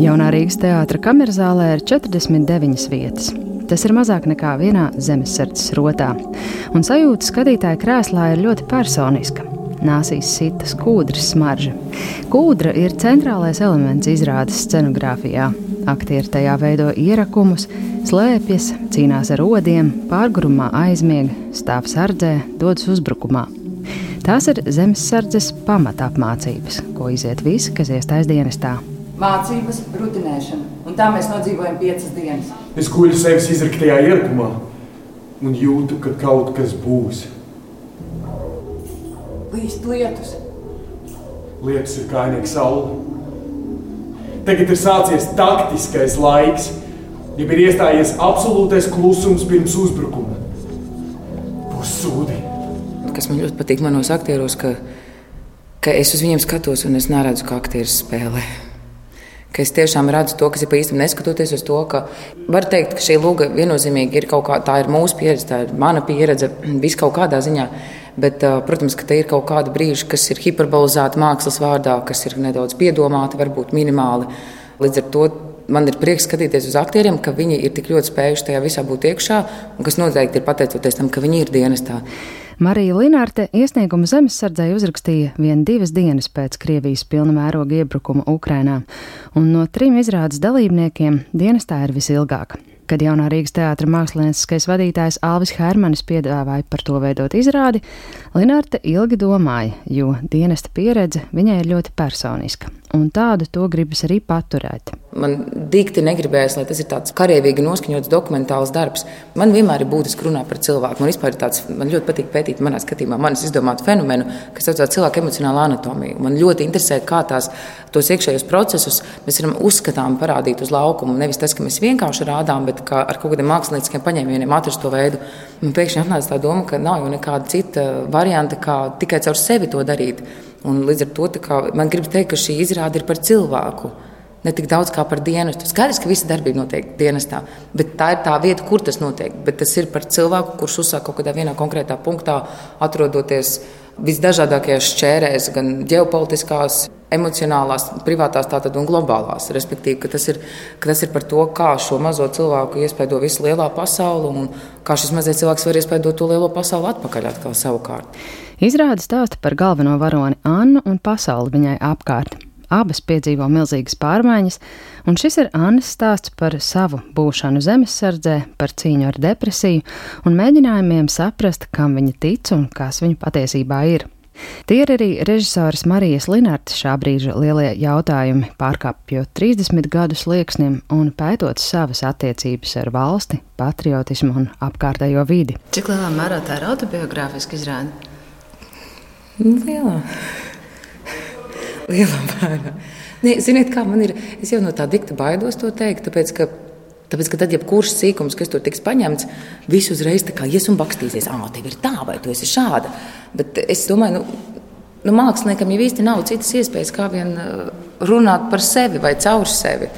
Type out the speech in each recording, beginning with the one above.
Jaunā Rīgas teātra kamerazālē ir 49 vietas. Tas ir mazāk nekā vienā zemesardzes rotā, un sajūta skatītāja krēslā ir ļoti personiska. Nāsīs sitas kūdras smarža. Kūdra ir centrālais elements izrādes scenogrāfijā. Aktieri tajā veido ierakumus, slēpjas, cīnās ar odiem, pārgurumā aizmiega, stāv sardzē, dodas uzbrukumā. Tās ir zemesardzes pamatapmācības, ko iziet visi, kas iestājas dienestā. Mācības, rutinēšana, un tā mēs nodzīvojam piecas dienas. Es guļu sevis izraktajā ierakumā un jūtu, ka kaut kas būs. Līst lietus. Lietus ir kainiega saule. Tagad ir sācies taktiskais laiks, ja ir iestājies absolūtais klusums pirms uzbrukuma. Būs sūdi. Kas man ļoti patīk manos aktieros, ka, ka es uz viņiem skatos un es neredzu, kā aktieris spēlē. Ka es tiešām redzu to, kas ir pa īstam, neskatoties uz to, ka var teikt, ka šī lūga viennozīmīgi ir kaut kā, tā ir mūsu pieredze, tā ir mana pieredze, vis kaut kādā ziņā. Bet, protams, ka te ir kaut kāda brīža, kas ir hiperbolizēta mākslas vārdā, kas ir nedaudz piedomāti, varbūt minimāli. Līdz ar to man ir prieks skatīties uz aktieriem, ka viņi ir tik ļoti spējuši tajā visā būt iekšā, un kas noteikti ir pateicoties tam, ka viņi ir dienestā. Marija Linārte iesniegumu zemesardzei uzrakstīja vien divas dienas pēc Krievijas pilna mēroga iebrukuma Ukrainā, un no trim izrādes dalībniekiem dienestā ir visilgāk. Kad jaunā Rīgas teātra mākslinieckais vadītājs Alvis Hermanis piedāvāja par to veidot izrādi, Linārte ilgi domāja, jo dienesta pieredze viņai ir ļoti personiska, un tādu to gribas arī paturēt. Man dikti negribējās, lai tas ir tāds karavīgi noskaņots dokumentāls darbs. Man vienmēr ir būtiski runāt par cilvēku. Man tāds, man ļoti patīk pētīt manā skatījumā, manas izdomātu fenomenu, kas saucās cilvēka emocionāla anatomija. Man ļoti interesē, kā tās tos iekšējos procesus mēs varam uzskatām parādīt uz laukumu. Nevis tas, ka mēs vienkārši rādām, bet kā ar kaut kādiem mākslinieciskiem paņēmieniem atrast to veidu. Man pēkšņi atnāca tā doma, ka nav jau nekāda cita varianta, kā tikai caur sevi to darīt. Un līdz ar to kā, man gribas teikt, ka šī izrāde ir par cilvēku ne tik daudz kā par dienestu. Skaidrs, ka visa darbība notiek dienestā, bet tā ir tā vieta, kur tas notiek. Bet tas ir par cilvēku, kurš uzsāk kaut kādā konkrētā punktā, atrodoties visdažādākajās šķērēs, gan ģeopolitiskās, emocionālās, privātās tātad, un globālās. Respektīvi, ka tas, ir, ka tas ir par to, kā šo mazo cilvēku iespaido visu lielā pasauli un kā šis mazais cilvēks var iespaidot to lielo pasauli atpakaļ atkal savukārt. Izrāda stāsta par galveno varoni Annu un pasauli viņai apkārt. Abas piedzīvo milzīgas pārmaiņas, un šis ir Annas stāsts par savu būšanu zemesardzē, par cīņu ar depresiju un mēģinājumiem saprast, kam viņa tic un kas viņa patiesībā ir. Tie ir arī režisoras Marijas Linārtas šā brīža lielie jautājumi, pārkāpjot 30 gadu slieksnim un pētot savas attiecības ar valsti, patriotismu un apkārtējo vidi. Cik lielā mērā tā ir autobiogrāfiska izrāde? Lielā lielā mērā. Ne, ziniet, kā man ir, es jau no tā dikta baidos to teikt, tāpēc, ka Tāpēc, ka tad, ja kurš sīkums, kas tur tiks paņemts, visu uzreiz ies un bakstīsies, ah, tev ir tā, vai tu esi šāda. Bet es domāju, nu, nu māksliniekam jau īsti nav citas iespējas, kā vien runāt par sevi vai caur sevi.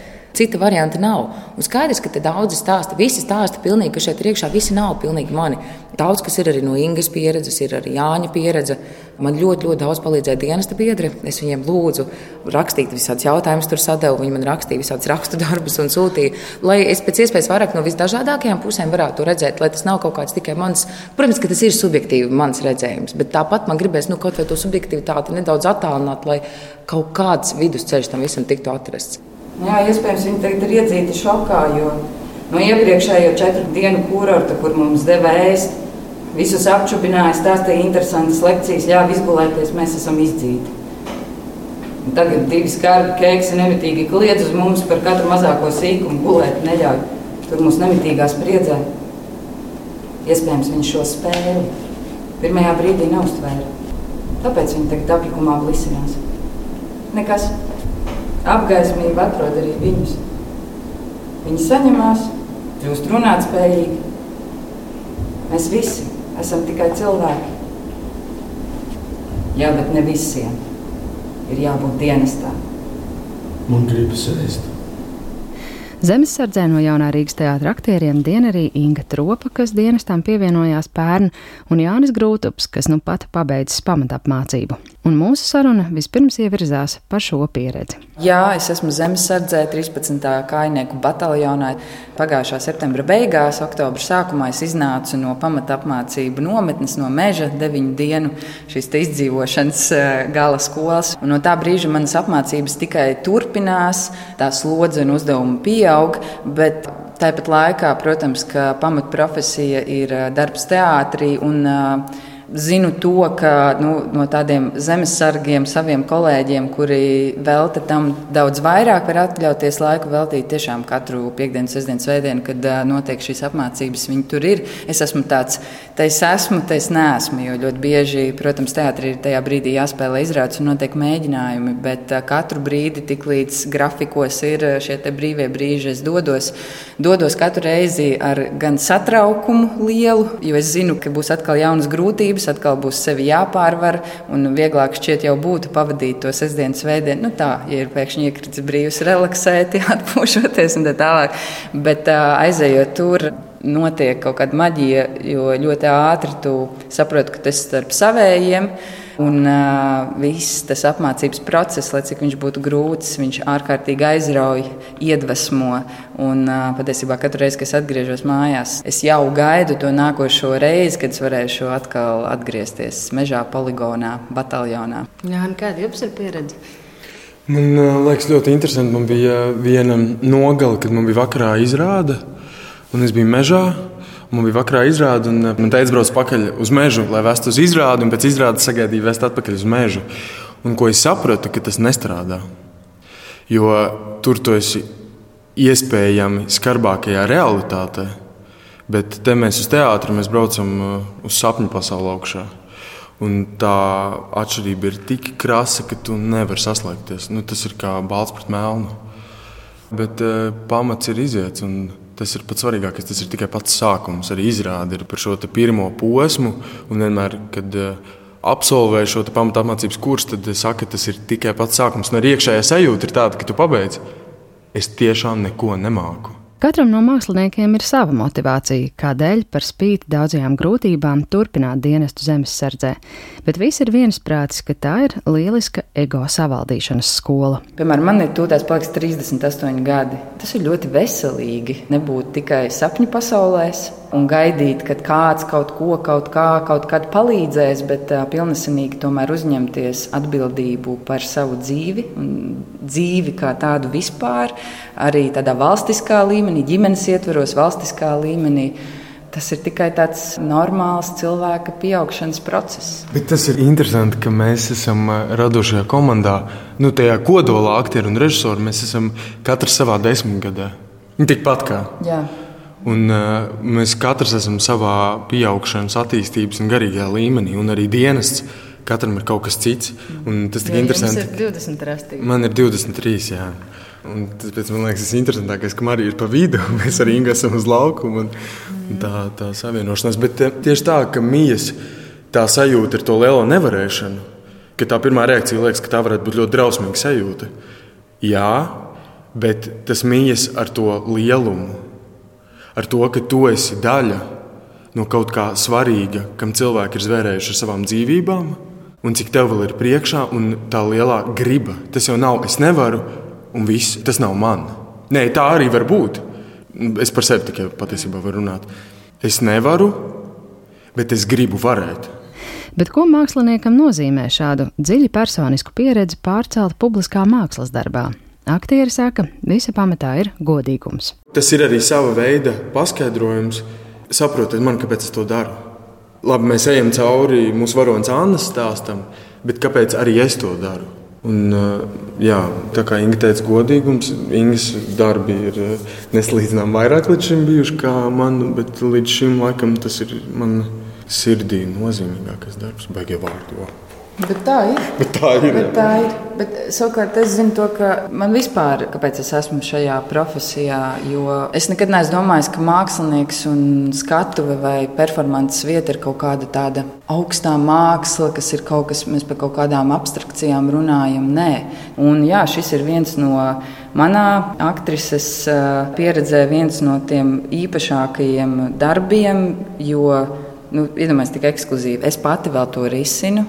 Cita varianta nav. Un skaidrs, ka daudzi stāsta, visi stāsta pilnīgi, ka šeit iekšā visi nav pilnīgi mani. Daudz kas ir arī no Ingas pieredzes, ir arī Jāņa pieredze. Man ļoti, ļoti daudz palīdzēja dienesta biedri. Es viņiem lūdzu rakstīt visādus jautājumus, tur sadēlu. Viņi man rakstīja visādus rakstu darbus un sūtīja, lai es pēc iespējas vairāk no visdažādākajām pusēm varētu redzēt, lai tas nav kaut kāds tikai mans. Protams, ka tas ir subjektīvi mans redzējums, bet tāpat man gribēs nu, kaut vai to subjektivitāti nedaudz attālināt, lai kaut kāds vidusceļš tam visam tiktu atrasts. Jā, iespējams, viņi tagad ir iedzīti šokā, jo no iepriekšējo četru dienu kurorta, kur mums deva ēst, visus apčubināja, stāstīja interesantas lekcijas, ļāva izgulēties, mēs esam izdzīti. Un tagad divi skarbi keiksi nemitīgi kliedz uz mums par katru mazāko sīkumu, gulēt neļauj. Tur mums nemitīgā spriedzē. Iespējams, viņš šo spēli pirmajā brīdī neuztvēra. Tāpēc viņi tagad aplikumā blisinās. Nekas apgaismība atrod arī viņus. Viņi saņemās, kļūst runāt spējīgi. Mēs visi esam tikai cilvēki. Jā, bet ne visiem ir jābūt dienestā. Man gribas ēst. Zemesardzē no jaunā Rīgas teātra aktieriem dien arī Inga Tropa, kas dienestām pievienojās pērn, un Jānis Grūtups, kas nu pat pabeidzis pamatapmācību. un mūsu saruna vispirms ievirzās par šo pieredzi. Jā, es esmu zemesardzē 13. kainieku bataljonā. Pagājušā septembra beigās, oktobra sākumā es iznācu no pamatapmācību nometnes, no meža deviņu dienu šīs izdzīvošanas eh, gala skolas. Un no tā brīža manas apmācības tikai turpinās, tā slodze un uzdevumi pieaug. Bet tāpat laikā, protams, ka pamatprofesija ir eh, darbs teātrī. Un, uh, Zinu to, ka nu, no tādiem zemesargiem, saviem kolēģiem, kuri velta tam daudz vairāk, var atļauties laiku veltīt tiešām katru piekdienu, sestdienu, svētdienu, kad uh, notiek šīs apmācības. Viņi tur ir. Es esmu tāds, te es esmu, te es neesmu. Jo ļoti bieži, protams, teātrī ir tajā brīdī jāspēlē izrādes un notiek mēģinājumi, bet uh, katru brīdi, tik līdz grafikos ir šie brīvie brīži, es dodos, dodos katru reizi ar gan satraukumu lielu, jo es zinu, ka būs atkal jaunas grūtības grūtības, atkal būs sevi jāpārvar, un vieglāk šķiet jau būtu pavadīt to sestdienu, svētdienu. Nu, tā, ja ir pēkšņi iekritis brīvs, relaksēti, atpūšoties un tā tālāk. Bet aizejot tur, notiek kaut kāda maģija, jo ļoti ātri tu saproti, ka tas ir starp savējiem. Un uh, viss tas apmācības process, lai cik viņš būtu grūts, viņš ārkārtīgi aizrauj, iedvesmo. Un uh, patiesībā katru reizi, kad es atgriežos mājās, es jau gaidu to nākošo reizi, kad es varēšu atkal atgriezties mežā, poligonā, bataljonā. Jā, kāda jums ir pieredze? Man liekas, ļoti interesanti. Man bija viena nogale, kad man bija vakarā izrāde, un es biju mežā. Man bija vakarā izrāde, un eh, man teica, brauc pakaļ uz mežu, lai vestu uz izrādi, un pēc izrādes sagaidīju vest atpakaļ uz mežu. Un ko es sapratu, ka tas nestrādā. Jo tur tu esi iespējami skarbākajā realitātē, bet te mēs uz teātri mēs braucam eh, uz sapņu pasauli augšā. Un tā atšķirība ir tik krasa, ka tu nevari saslēgties. Nu, tas ir kā balts pret melnu. Bet uh, pamats ir iziets. Un, Tas ir pats svarīgākais. Tas ir tikai pats sākums. Arī izrāde ir par šo pirmo posmu. Un vienmēr, kad uh, absolvēju šo pamatāmācības kursu, tad es saku, ka tas ir tikai pats sākums. Un arī iekšējā sajūta ir tāda, ka tu pabeidz. Es tiešām neko nemāku. Katram no māksliniekiem ir sava motivācija, kādēļ par spīti daudzajām grūtībām turpināt dienestu zemesardzē, bet visi ir viensprātis, ka tā ir lieliska ego savaldīšanas skola. Piemēram, man ir tūlīt paliks 38 gadi. Tas ir ļoti veselīgi nebūt tikai sapņu pasaulēs, un gaidīt, kad kāds kaut ko, kaut kā, kaut kad palīdzēs, bet uh, pilnesenīgi tomēr uzņemties atbildību par savu dzīvi un dzīvi kā tādu vispār, arī tādā valstiskā līmenī, ģimenes ietveros, valstiskā līmenī. Tas ir tikai tāds normāls cilvēka pieaugšanas process. Bet tas ir interesanti, ka mēs esam radošajā komandā, nu, tajā kodolā, aktieri un režisori. Mēs esam katrs savā desmitgadē. Tikpat kā. Jā. Un, uh, mēs katrs esam savā pieaugšanas, attīstības un garīgajā līmenī, un arī dienests. Katram ir kaut kas cits. Tas ir interesanti. Man ir 20 rastīgi. Man ir 23. Jā. Un tāpēc man liekas, tas ir interesantākais, ka Marija ir pa vidu. Mēs arī esam uz laukuma un, un tā, tā savienošanās. Bet tieši tā, ka mijas tā sajūta ir to lielo nevarēšanu, ka tā pirmā reakcija liekas, ka tā varētu būt ļoti drausmīga sajūta. Jā, bet tas mijas ar to lielumu ar to, ka tu esi daļa no kaut kā svarīga, kam cilvēki ir zvērējuši ar savām dzīvībām, un cik tev vēl ir priekšā, un tā lielā griba. Tas jau nav, es nevaru, un viss, tas nav man. Nē, tā arī var būt. Es par sevi tikai patiesībā varu runāt. Es nevaru, bet es gribu varēt. Bet ko māksliniekam nozīmē šādu dziļi personisku pieredzi pārcelt publiskā mākslas darbā? Aktieri saka, visa pamatā ir godīgums. Tas ir arī sava veida paskaidrojums. Saprotiet, man, kāpēc es to daru. Labi, mēs ejam cauri mūsu varonas Annas stāstam, bet kāpēc arī es to daru? Un, jā, tā kā Inga teica, godīgums, Ingas darbi ir nesalīdzināmāk vairāk līdz šim bijuši kā man, bet līdz šim laikam tas ir man sirdī nozīmīgākais darbs, beigie vārdu. Bet tā ir. Bet tā ir. Bet tā ir. Bet, savukārt, es zinu, to, ka man vispār, kāpēc es esmu šajā profesijā, jo es nekad neesmu domājis, ka mākslinieks un skatuve vai performances vieta ir kaut kāda tāda augstā māksla, kas ir kaut kas, mēs par kaut kādām abstrakcijām runājam. Nē, un jā, šis ir viens no manā aktrises pieredzē, viens no tiem īpašākajiem darbiem, jo, nu, iedomājieties, tik ekskluzīvi. Es pati vēl to risinu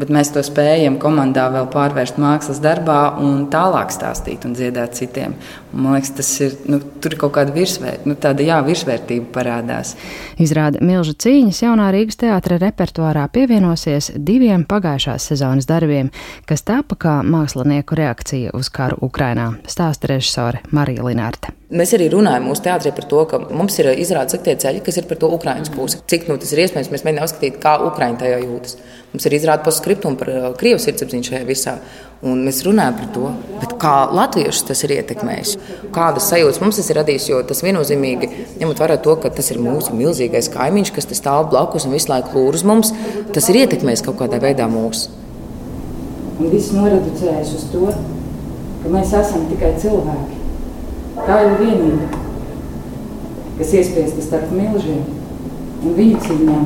Bet mēs to spējam komandā vēl pārvērst mākslas darbā un tālāk stāstīt un dziedāt citiem. Un, man liekas, tas ir nu, tur ir kaut kāda virsvērtība, nu, tāda jā, virsvērtība parādās. Izrāda Milža cīņas jaunā Rīgas teātra repertuārā pievienosies diviem pagājušās sezonas darbiem, kas tapa kā mākslinieku reakcija uz karu Ukrainā, stāsta režisore Marija Linārte. Mēs arī runājam mūsu teātrī par to, ka mums ir izrādīts tie ceļi, kas ir par to Ukraiņas pusi. Cik nu, tas ir iespējams, mēs mēģinām apskatīt, kā Ukraiņa tajā jūtas. Mums ir izrādīts postskriptum par uh, Krievijas sirdsapziņu šajā visā. Un mēs runājam par to, kā latviešus tas ir ietekmējis, kādas sajūtas mums tas ir radījis. Jo tas viennozīmīgi, ņemot vērā to, ka tas ir mūsu milzīgais kaimiņš, kas stāv blakus un visu laiku lūr uz mums, tas ir ietekmējis kaut kādā veidā mūsu. Un viss noreducējas uz to, ka mēs esam tikai cilvēki. Tā ir vienība, kas iespiesta starp milžiem un viņu cīņām.